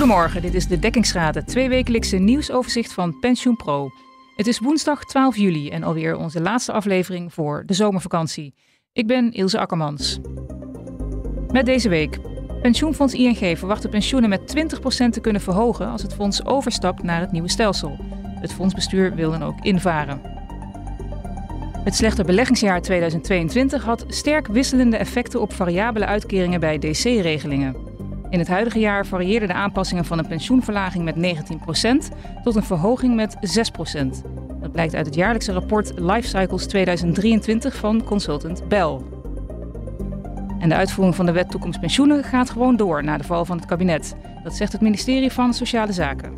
Goedemorgen, dit is de Dekkingsraad, het tweewekelijkse nieuwsoverzicht van PensioenPro. Het is woensdag 12 juli en alweer onze laatste aflevering voor de zomervakantie. Ik ben Ilse Akkermans. Met deze week. Pensioenfonds ING verwacht de pensioenen met 20% te kunnen verhogen als het fonds overstapt naar het nieuwe stelsel. Het fondsbestuur wil dan ook invaren. Het slechte beleggingsjaar 2022 had sterk wisselende effecten op variabele uitkeringen bij DC-regelingen. In het huidige jaar varieerden de aanpassingen van een pensioenverlaging met 19% tot een verhoging met 6%. Dat blijkt uit het jaarlijkse rapport Life Cycles 2023 van consultant Bell. En de uitvoering van de wet toekomst pensioenen gaat gewoon door na de val van het kabinet. Dat zegt het ministerie van Sociale Zaken.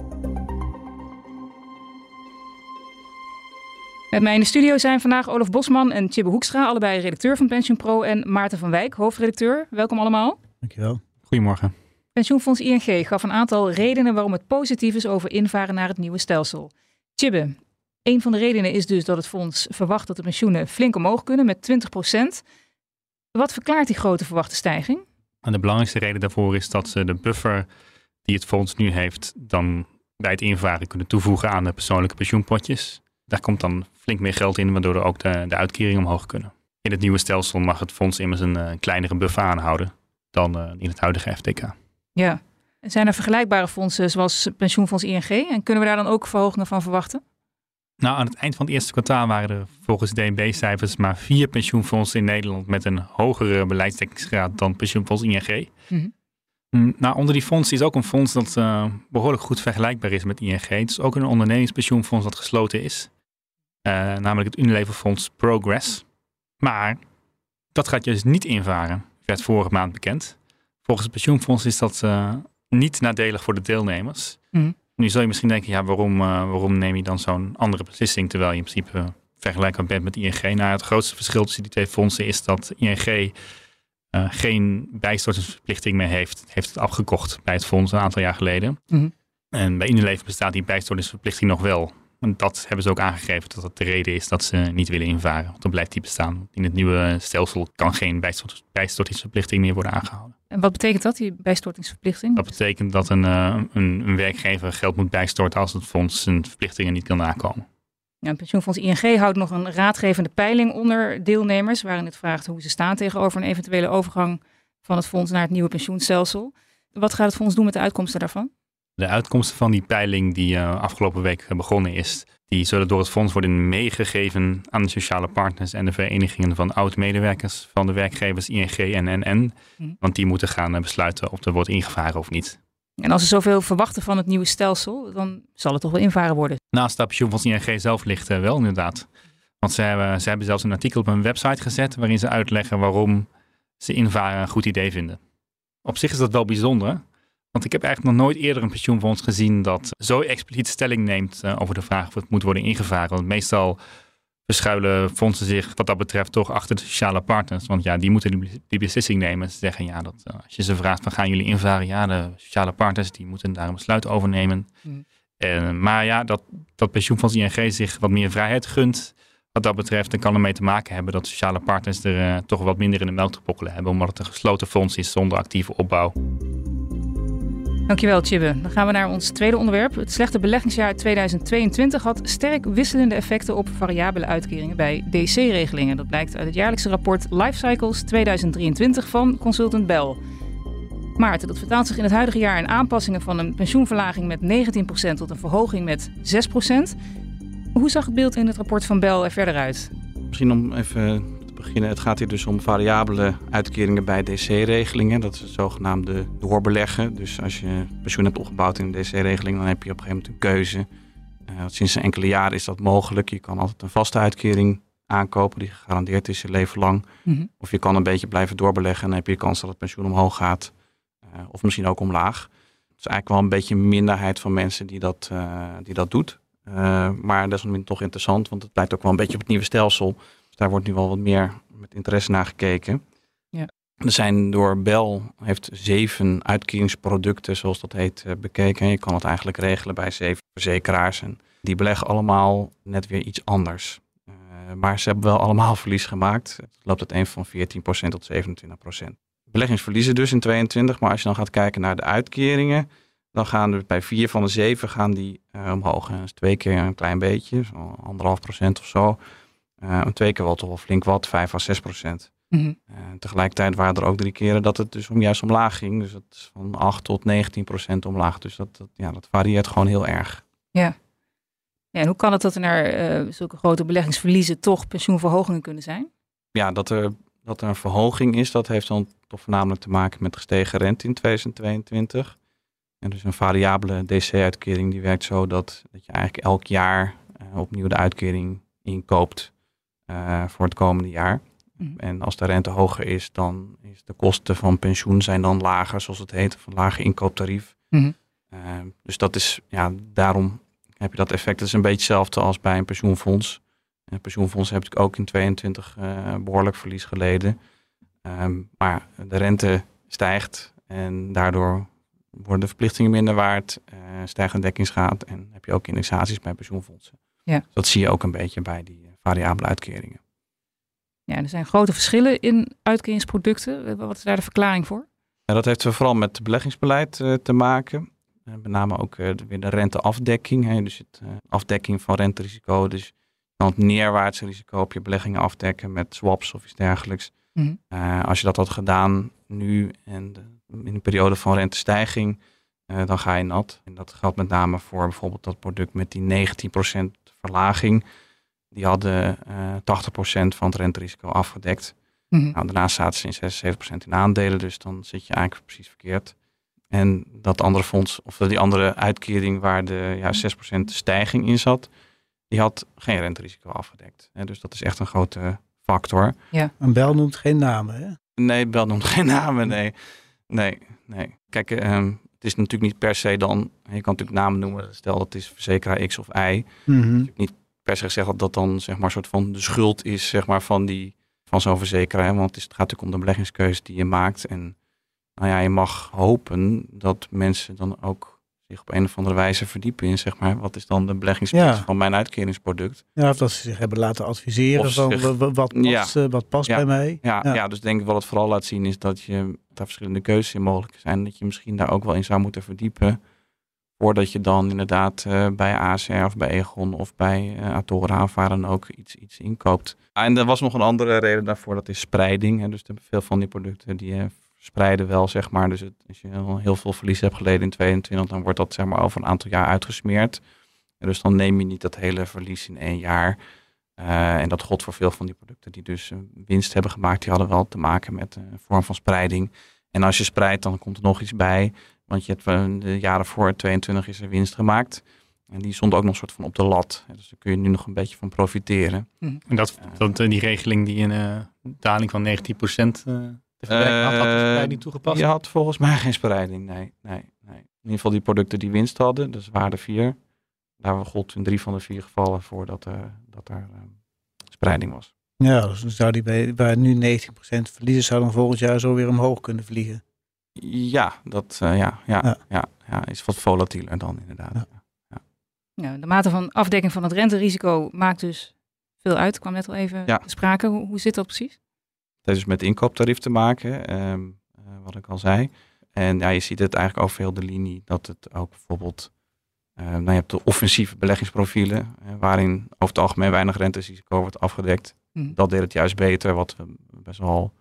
Met mij in de studio zijn vandaag Olaf Bosman en Tjibbe Hoekstra, allebei redacteur van PensioenPro, en Maarten van Wijk, hoofdredacteur. Welkom allemaal. Dankjewel. Goedemorgen. Pensioenfonds ING gaf een aantal redenen waarom het positief is over invaren naar het nieuwe stelsel. Tjibbe, een van de redenen is dus dat het fonds verwacht dat de pensioenen flink omhoog kunnen met 20% Wat verklaart die grote verwachte stijging? De belangrijkste reden daarvoor is dat ze de buffer die het fonds nu heeft, dan bij het invaren kunnen toevoegen aan de persoonlijke pensioenpotjes. Daar komt dan flink meer geld in, waardoor er ook de, de uitkeringen omhoog kunnen. In het nieuwe stelsel mag het fonds immers een, een kleinere buffer aanhouden dan uh, in het huidige FTK. Ja. Zijn er vergelijkbare fondsen zoals pensioenfonds ING? En kunnen we daar dan ook verhogingen van verwachten? Nou, aan het eind van het eerste kwartaal waren er volgens DNB-cijfers maar vier pensioenfondsen in Nederland met een hogere beleidsdekkingsgraad dan pensioenfonds ING. Mm -hmm. Nou, onder die fondsen is ook een fonds dat uh, behoorlijk goed vergelijkbaar is met ING. Het is ook een ondernemingspensioenfonds dat gesloten is. Uh, namelijk het Unilever Fonds Progress. Maar dat gaat dus niet invaren, werd vorige maand bekend. Volgens het pensioenfonds is dat uh, niet nadelig voor de deelnemers. Mm. Nu zul je misschien denken, ja, waarom, uh, waarom neem je dan zo'n andere beslissing terwijl je in principe vergelijkbaar bent met ING? Nou, het grootste verschil tussen die twee fondsen is dat ING geen bijstortingsverplichting meer heeft. Heeft het afgekocht bij het fonds een aantal jaar geleden. Mm. En bij Unilever bestaat die bijstortingsverplichting nog wel. En dat hebben ze ook aangegeven dat dat de reden is dat ze niet willen invaren. Want dan blijft die bestaan. In het nieuwe stelsel kan geen bijstortingsverplichting meer worden aangehouden. En wat betekent dat, die bijstortingsverplichting? Dat betekent dat een, een, een werkgever geld moet bijstorten als het fonds zijn verplichtingen niet kan nakomen. Ja, pensioenfonds ING houdt nog een raadgevende peiling onder deelnemers, waarin het vraagt hoe ze staan tegenover een eventuele overgang van het fonds naar het nieuwe pensioenstelsel. Wat gaat het fonds doen met de uitkomsten daarvan? De uitkomsten van die peiling die uh, afgelopen week begonnen is, die zullen door het fonds worden meegegeven aan de sociale partners en de verenigingen van oud-medewerkers van de werkgevers ING en NN. Mm. Want die moeten gaan besluiten of er wordt ingevaren of niet. En als ze zoveel verwachten van het nieuwe stelsel, dan zal het toch wel invaren worden? Naast dat pensioenfonds ING zelf ligt uh, wel inderdaad. Want ze hebben, ze hebben zelfs een artikel op hun website gezet waarin ze uitleggen waarom ze invaren een goed idee vinden. Op zich is dat wel bijzonder, want ik heb eigenlijk nog nooit eerder een pensioenfonds gezien dat zo expliciet stelling neemt uh, over de vraag of het moet worden ingevaren. Want meestal verschuilen fondsen zich wat dat betreft toch achter de sociale partners. Want ja, die moeten die, beslissing nemen. Ze zeggen ja, dat, uh, als je ze vraagt van gaan jullie invaren? Ja, de sociale partners die moeten daar een besluit over nemen. Mm. En, maar ja, dat, dat pensioenfonds ING zich wat meer vrijheid gunt. Wat dat betreft, dan kan ermee te maken hebben dat sociale partners er uh, toch wat minder in de melk te pokkelen hebben. Omdat het een gesloten fonds is zonder actieve opbouw. Dankjewel, Tjibbe. Dan gaan we naar ons tweede onderwerp. Het slechte beleggingsjaar 2022 had sterk wisselende effecten op variabele uitkeringen bij DC-regelingen. Dat blijkt uit het jaarlijkse rapport Life Cycles 2023 van consultant Bell. Maarten, dat vertaalt zich in het huidige jaar in aanpassingen van een pensioenverlaging met 19% tot een verhoging met 6%. Hoe zag het beeld in het rapport van Bell er verder uit? Misschien om even beginnen. Het gaat hier dus om variabele uitkeringen bij DC-regelingen. Dat is het zogenaamde doorbeleggen. Dus als je pensioen hebt opgebouwd in een DC-regeling, dan heb je op een gegeven moment een keuze. Uh, sinds een enkele jaren is dat mogelijk. Je kan altijd een vaste uitkering aankopen die gegarandeerd is je leven lang. Mm -hmm. Of je kan een beetje blijven doorbeleggen en dan heb je kans dat het pensioen omhoog gaat. Uh, of misschien ook omlaag. Het is eigenlijk wel een beetje een minderheid van mensen die dat, uh, die dat doet. maar desalniettemin toch interessant, want het blijkt ook wel een beetje op het nieuwe stelsel. Dus daar wordt nu wel wat meer met interesse naar gekeken. Ja. Er zijn door Bell, heeft zeven uitkeringsproducten, zoals dat heet, eh, bekeken. Je kan het eigenlijk regelen bij zeven verzekeraars. En die beleggen allemaal net weer iets anders. Uh, maar ze hebben wel allemaal verlies gemaakt. Het loopt het een van 14% tot 27%. Beleggingsverliezen dus in 22, maar als je dan gaat kijken naar de uitkeringen, Dan gaan er bij vier van de zeven gaan die omhoog. En dat is twee keer een klein beetje, zo anderhalf procent of zo. En twee keer wel toch wel flink wat, vijf à zes procent. Mhm. tegelijkertijd waren er ook drie keren dat het dus om juist omlaag ging. Dus dat is van 8 tot 19 procent omlaag. Dus dat, dat, ja, dat varieert gewoon heel erg. Ja. ja en hoe kan het dat er naar zulke grote beleggingsverliezen toch pensioenverhogingen kunnen zijn? Ja, dat er dat er een verhoging is, dat heeft dan toch voornamelijk te maken met gestegen rente in 2022. En dus een variabele DC-uitkering die werkt zo dat, dat je eigenlijk elk jaar opnieuw de uitkering inkoopt uh, voor het komende jaar. Mhm. En als de rente hoger is, dan is de kosten van pensioen zijn dan lager, zoals het heet, of een lager inkooptarief. Mm dus dat is, ja, daarom heb je dat effect. Het is een beetje hetzelfde als bij een pensioenfonds. En pensioenfonds heb ik ook in 22 uh, eh, behoorlijk verlies geleden. Um, maar de rente stijgt en daardoor worden de verplichtingen minder waard, uh, stijgt de dekkingsgraad en heb je ook indexaties bij pensioenfondsen. Ja. dat zie je ook een beetje bij die variabele uitkeringen. Ja, er zijn grote verschillen in uitkeringsproducten. Wat is daar de verklaring voor? Ja, dat heeft vooral met beleggingsbeleid te maken. met name ook weer de renteafdekking. Hè, dus het afdekking van renterisico. Dus het neerwaartse risico op je beleggingen afdekken met swaps of iets dergelijks. Mhm. Eh, als je dat had gedaan nu en in een periode van rentestijging, uh, dan ga je nat. En dat geldt met name voor bijvoorbeeld dat product met die 19% verlaging. Die hadden uh, eh, 80% van het renterisico afgedekt. Mm nou, daarnaast zaten ze in 76% in aandelen, dus dan zit je eigenlijk precies verkeerd. En dat andere fonds, of die andere uitkering waar de ja, 6% stijging in zat, die had geen renterisico afgedekt. Dus dat is echt een grote factor. Ja. Een Bel noemt geen namen, hè? Nee, Bel noemt geen namen, nee. Nee, nee. Kijk, um, het is natuurlijk niet per se dan... Je kan natuurlijk namen noemen. Stel dat het is verzekeraar X of Y. Mm Niet per se zeggen dat dat dan zeg maar soort van de schuld is zeg maar, van, die, van zo'n verzekeraar. Want het, is, het gaat natuurlijk om de beleggingskeuze die je maakt. En nou ja, je mag hopen dat mensen dan ook zich op een of andere wijze verdiepen in, zeg maar, wat is dan de beleggingsprijs van mijn uitkeringsproduct. Ja, of dat ze zich hebben laten adviseren van wat past, eh, wat past bij mij. Ja, ja. dus denk ik wat het vooral laat zien is dat je daar verschillende keuzes in mogelijk zijn. Dat je misschien daar ook wel in zou moeten verdiepen. Voordat je dan inderdaad uh, bij ACR of bij Egon of bij uh, Atora of dan ook iets, iets inkoopt. En er was nog een andere reden daarvoor, dat is spreiding. Hè. Dus veel van die producten die spreiden wel, zeg maar. Dus het, als je heel veel verlies hebt geleden in 2022, dan wordt dat zeg maar over een aantal jaar uitgesmeerd. Dus dan neem je niet dat hele verlies in één jaar. En dat god voor veel van die producten die dus winst hebben gemaakt, die hadden wel te maken met een vorm van spreiding. En als je spreidt, dan komt er nog iets bij. Want je hebt de jaren voor 22 is er winst gemaakt. En die stond ook nog een soort van op de lat. Dus daar kun je nu nog een beetje van profiteren. Hm. En dat, dat die regeling die een daling van 19% uh, de had, had de spreiding toegepast? Je had volgens mij geen spreiding, nee, nee, nee. In ieder geval die producten die winst hadden, dus waarde 4. Daar gold in drie van de vier gevallen voor dat, uh, dat er uh, spreiding was. Ja, dus dan zou die bij, waar nu 90% verliezen, zou dan volgend jaar zo weer omhoog kunnen vliegen. Ja, dat uh, ja, ja, ja. Ja, ja, is wat volatieler dan inderdaad. Ja. Ja. de mate van afdekking van het renterisico maakt dus veel uit. kwam net al even ja. te sprake. Hoe, hoe zit dat precies? Het heeft dus met inkooptarief te maken, ehm, eh, wat ik al zei. En ja, je ziet het eigenlijk over heel de linie dat het ook bijvoorbeeld... Uh, nou, je hebt de offensieve beleggingsprofielen, uh, waarin over het algemeen weinig renterisico wordt afgedekt. Hmm. Dat deed het juist beter, wat best wel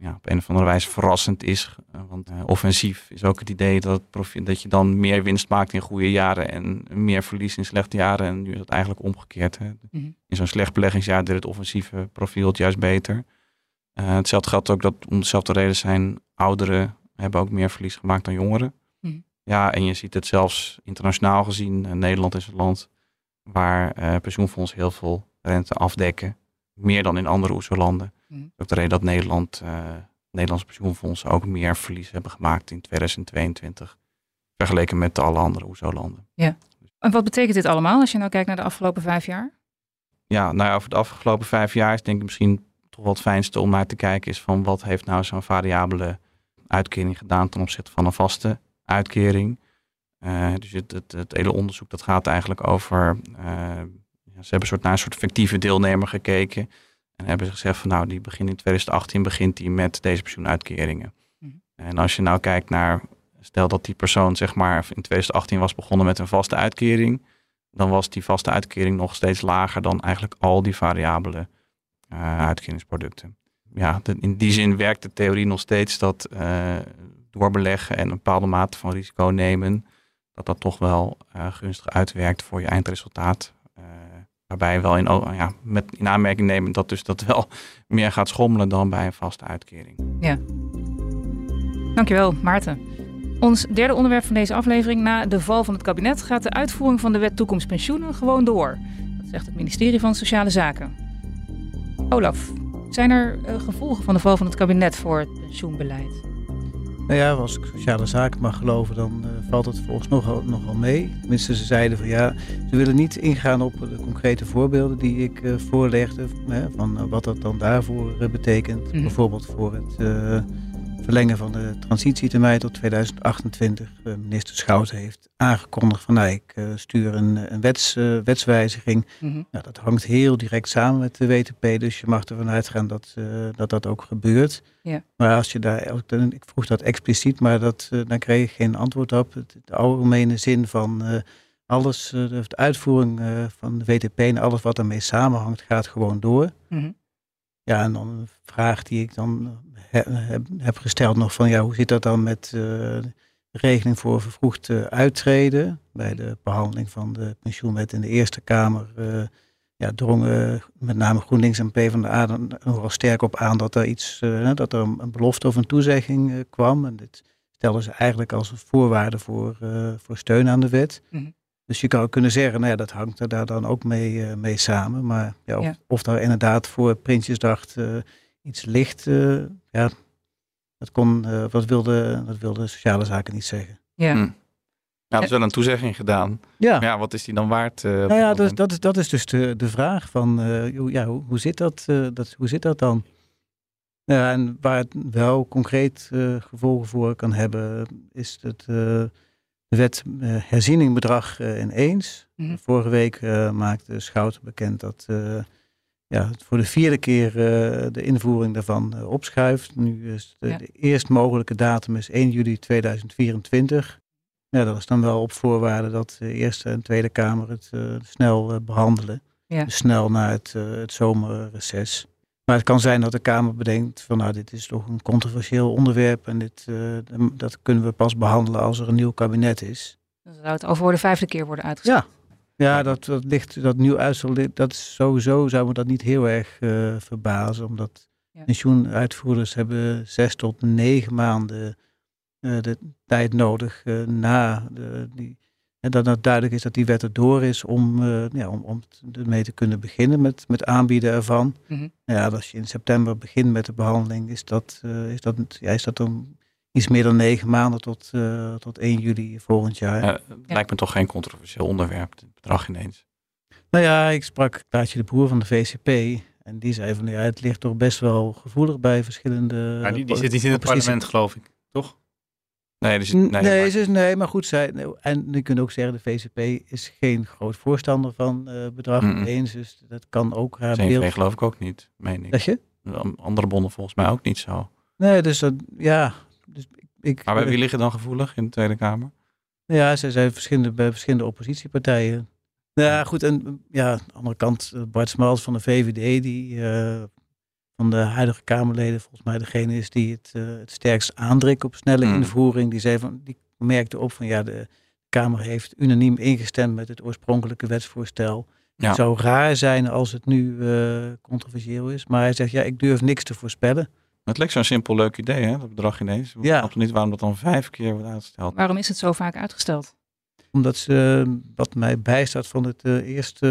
ja, op een of andere wijze verrassend is. want offensief is ook het idee dat, het dat je dan meer winst maakt in goede jaren en meer verlies in slechte jaren. En nu is het eigenlijk omgekeerd. Hè. Hmm. In zo'n slecht beleggingsjaar deed het offensieve profiel het juist beter. Uh, hetzelfde geldt ook dat om dezelfde reden zijn ouderen hebben ook meer verlies gemaakt dan jongeren. Mm. Ja, en je ziet het zelfs internationaal gezien. Uh, Nederland is het land waar uh, pensioenfondsen heel veel rente afdekken. Meer dan in andere OESO-landen. Mm. Ook de reden dat Nederland, Nederlandse pensioenfondsen ook meer verlies hebben gemaakt in 2022. Vergeleken met alle andere OESO-landen. Ja. En wat betekent dit allemaal als je nou kijkt naar de afgelopen vijf jaar? Ja, nou ja, over de afgelopen vijf jaar is denk ik misschien toch wel het fijnste om naar te kijken is van wat heeft nou zo'n variabele uitkering gedaan ten opzichte van een vaste uitkering. Uh, dus het, het, het, hele onderzoek dat gaat eigenlijk over, uh, ja, ze hebben soort, naar een soort fictieve deelnemer gekeken. En hebben ze gezegd van nou, die begint in 2018 begint die met deze pensioenuitkeringen. Mhm. En als je nou kijkt naar stel dat die persoon zeg maar in 2018 was begonnen met een vaste uitkering, dan was die vaste uitkering nog steeds lager dan eigenlijk al die variabele uh, uitkeringsproducten. Ja, in die zin werkt de theorie nog steeds dat uh, doorbeleggen en een bepaalde mate van risico nemen, dat dat toch wel uh, gunstig uitwerkt voor je eindresultaat. Waarbij wel in, ja, met, in aanmerking nemen dat dus dat wel meer gaat schommelen dan bij een vaste uitkering. Ja. Dankjewel, Maarten. Ons derde onderwerp van deze aflevering. Na de val van het kabinet gaat de uitvoering van de wet toekomstpensioenen gewoon door. Dat zegt het ministerie van Sociale Zaken. Olaf, zijn er uh, gevolgen van de val van het kabinet voor het pensioenbeleid? Nou ja, als ik sociale zaken mag geloven, dan uh, valt het volgens nogal, nogal mee. Tenminste, ze zeiden van ja, ze willen niet ingaan op de concrete voorbeelden die ik uh, voorlegde. Hè, van wat dat dan daarvoor betekent. Mm. Bijvoorbeeld voor het verlengen van de transitietermijn tot 2028. Uh, minister Schouten heeft aangekondigd van nou, ik uh, stuur een, een wets, uh, wetswijziging. Mm -hmm. nou, dat hangt heel direct samen met de WTP, dus je mag ervan uitgaan dat dat, dat ook gebeurt. Ja. Maar als je daar, ik vroeg dat expliciet, maar dat, dan kreeg ik geen antwoord op. De algemene zin van alles, de uitvoering van de WTP en alles wat ermee samenhangt, gaat gewoon door. Mm -hmm. Ja, en dan een vraag die ik dan heb, heb gesteld nog van ja, hoe zit dat dan met uh, de regeling voor vervroegd uh, uittreden? Bij de behandeling van de pensioenwet in de Eerste Kamer uh, ja, drongen met name GroenLinks en PvdA er nogal sterk op aan dat er iets, dat er een belofte of een toezegging kwam. En dit stelden ze eigenlijk als een voorwaarde voor, voor steun aan de wet. Mm -hmm. Dus je zou kunnen zeggen, nou ja, dat hangt er daar dan ook mee, mee samen. Maar ja, of, Ja. of daar inderdaad voor Prinsjesdag iets ligt, uh, ja, dat, kon, uh, wat, wilde, dat wilde sociale zaken niet zeggen. Ja. Hm. Ja, er is wel een toezegging gedaan. Ja, Maar ja, wat is die dan waard? eh, nou ja, dat, dat, is, dat is dus de, de vraag van, uh, hoe, ja, hoe, hoe, zit dat, uh, dat, hoe zit dat dan? Ja, en waar het wel concreet uh, gevolgen voor kan hebben, is het de wet herzieningenbedrag ineens. Mhm. Mm -hmm. Vorige week maakte Schouten bekend dat ja, voor de vierde keer uh, de invoering daarvan uh, opschuift. Nu is de, Ja. de eerst mogelijke datum is 1 juli 2024. Ja, dat is dan wel op voorwaarde dat de Eerste en Tweede Kamer het uh, snel behandelen. Ja. Dus snel na het, het zomerreces. Maar het kan zijn dat de Kamer bedenkt van nou, dit is toch een controversieel onderwerp en dit, dat kunnen we pas behandelen als er een nieuw kabinet is. Dan zou het al voor de vijfde keer worden uitgesteld. Ja. Ja, dat, dat ligt, dat nieuw uitstel, dat is sowieso zou me dat niet heel erg uh, verbazen, omdat Ja. pensioenuitvoerders hebben zes tot negen maanden uh, de tijd nodig uh, na de, die, en dat het duidelijk is dat die wet erdoor is om, ja, om, om ermee te kunnen beginnen met, met aanbieden ervan. Mhm. Ja, als je in september begint met de behandeling, is dat, is dat, ja, is dat dan iets meer dan negen maanden tot, uh, tot 1 juli volgend jaar. Ja, het lijkt me toch geen controversieel onderwerp, het bedrag ineens. Nou ja, ik sprak Klaasje de Boer van de VCP. En die zei van ja, het ligt toch best wel gevoelig bij verschillende. Ja, die, die zit niet in het parlement, geloof ik, toch? Nee, dus, nee, nee, maar- is, nee, maar goed, zij, en je kunt ook zeggen, de VCP is geen groot voorstander van uh, bedrag Mm-mm. eens. Dus dat kan ook haar CNV beeld. geloof ik ook niet, meen ik. Zeg je? Andere bonden volgens mij ook niet zo. Nee, dus dat, ja. Dus ik, ik, Maar bij wie liggen dan gevoelig in de Tweede Kamer? Ja, ze zijn verschillende, bij verschillende oppositiepartijen. Nou ja, goed. En ja, aan de andere kant, eh, Bart Smals van de VVD, die uh, van de huidige Kamerleden volgens mij degene is die het, uh, het sterkst aandringt op snelle Mm. invoering. Die, zei van, die merkte op van ja, de Kamer heeft unaniem ingestemd met het oorspronkelijke wetsvoorstel. Ja. Het zou raar zijn als het nu uh, controversieel is. Maar hij zegt ja, ik durf niks te voorspellen. Het lijkt zo'n simpel leuk idee, hè? Dat bedrag ineens. Ik Ja. snap niet waarom dat dan vijf keer wordt uitgesteld. Waarom is het zo vaak uitgesteld? Omdat ze, wat mij bijstaat van het uh, eerste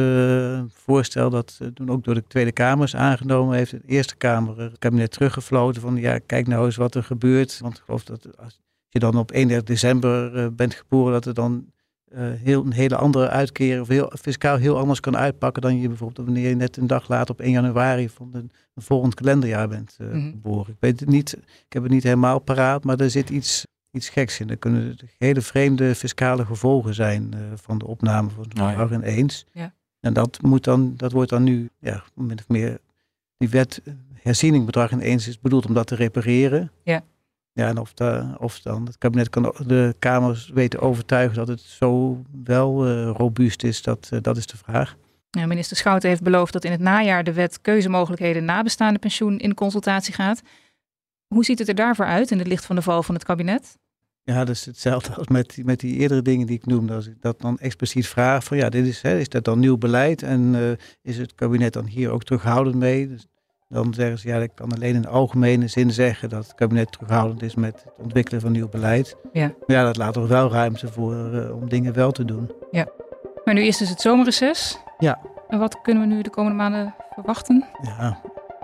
uh, voorstel, dat uh, toen ook door de Tweede Kamer is aangenomen, heeft de Eerste Kamer het kabinet teruggefloten van ja, kijk nou eens wat er gebeurt. Want ik geloof dat als je dan op 31 december uh, bent geboren, dat er dan uh, heel, een hele andere uitkering of heel, fiscaal heel anders kan uitpakken dan je bijvoorbeeld wanneer je net een dag later op 1 januari van een, een volgend kalenderjaar bent uh, Mhm. geboren. Ik weet het niet, ik heb het niet helemaal paraat, maar er zit iets, iets geks in. Er kunnen hele vreemde fiscale gevolgen zijn uh, van de opname van het Oh, ja. bedrag ineens. Ja. En dat, moet dan, dat wordt dan nu, ja, min of meer, die wet eh, herziening bedrag ineens is bedoeld om dat te repareren. Ja. Ja, en of, de, of dan het kabinet kan de Kamers weten overtuigen dat het zo wel uh, robuust is, dat, uh, dat is de vraag. Ja, minister Schouten heeft beloofd dat in het najaar de wet keuzemogelijkheden nabestaande pensioen in consultatie gaat. Hoe ziet het er daarvoor uit in het licht van de val van het kabinet? Ja, dat is hetzelfde als met, die, met die eerdere dingen die ik noemde. Als ik dat dan expliciet vraag van ja, dit is, hè, is dat dan nieuw beleid en uh, is het kabinet dan hier ook terughoudend mee? Dus dan zeggen ze ja, ik kan alleen in algemene zin zeggen dat het kabinet terughoudend is met het ontwikkelen van nieuw beleid. Ja, maar ja dat laat toch wel ruimte voor uh, om dingen wel te doen. Ja, maar nu is dus het zomerreces. Ja. En wat kunnen we nu de komende maanden verwachten? Ja,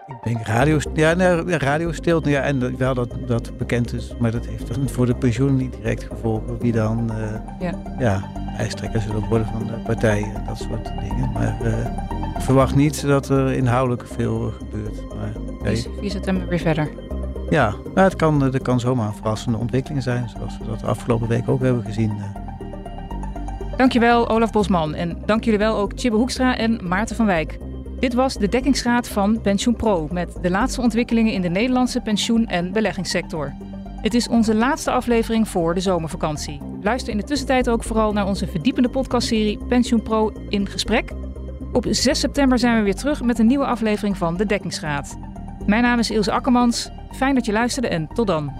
ik denk radio, ja, nee, radio stilte. Ja, en wel dat dat bekend is, maar dat heeft dan voor de pensioen niet direct gevolgen. Wie dan uh, ja. Ja, ijstrekker zullen worden van de partijen en dat soort dingen. Maar uh, ik verwacht niet dat er inhoudelijk veel gebeurt. Maar, nee. 4 september weer verder. Ja, maar het kan, er kan zomaar een verrassende ontwikkeling zijn, zoals we dat de afgelopen week ook hebben gezien. Uh. Dankjewel Olaf Bosman en dank jullie wel ook Chibbe Hoekstra en Maarten van Wijk. Dit was de dekkingsraad van PensioenPro met de laatste ontwikkelingen in de Nederlandse pensioen- en beleggingssector. Het is onze laatste aflevering voor de zomervakantie. Luister in de tussentijd ook vooral naar onze verdiepende podcastserie PensioenPro in gesprek. Op 6 september zijn we weer terug met een nieuwe aflevering van de Dekkingsraad. Mijn naam is Ilse Akkermans. Fijn dat je luisterde en tot dan.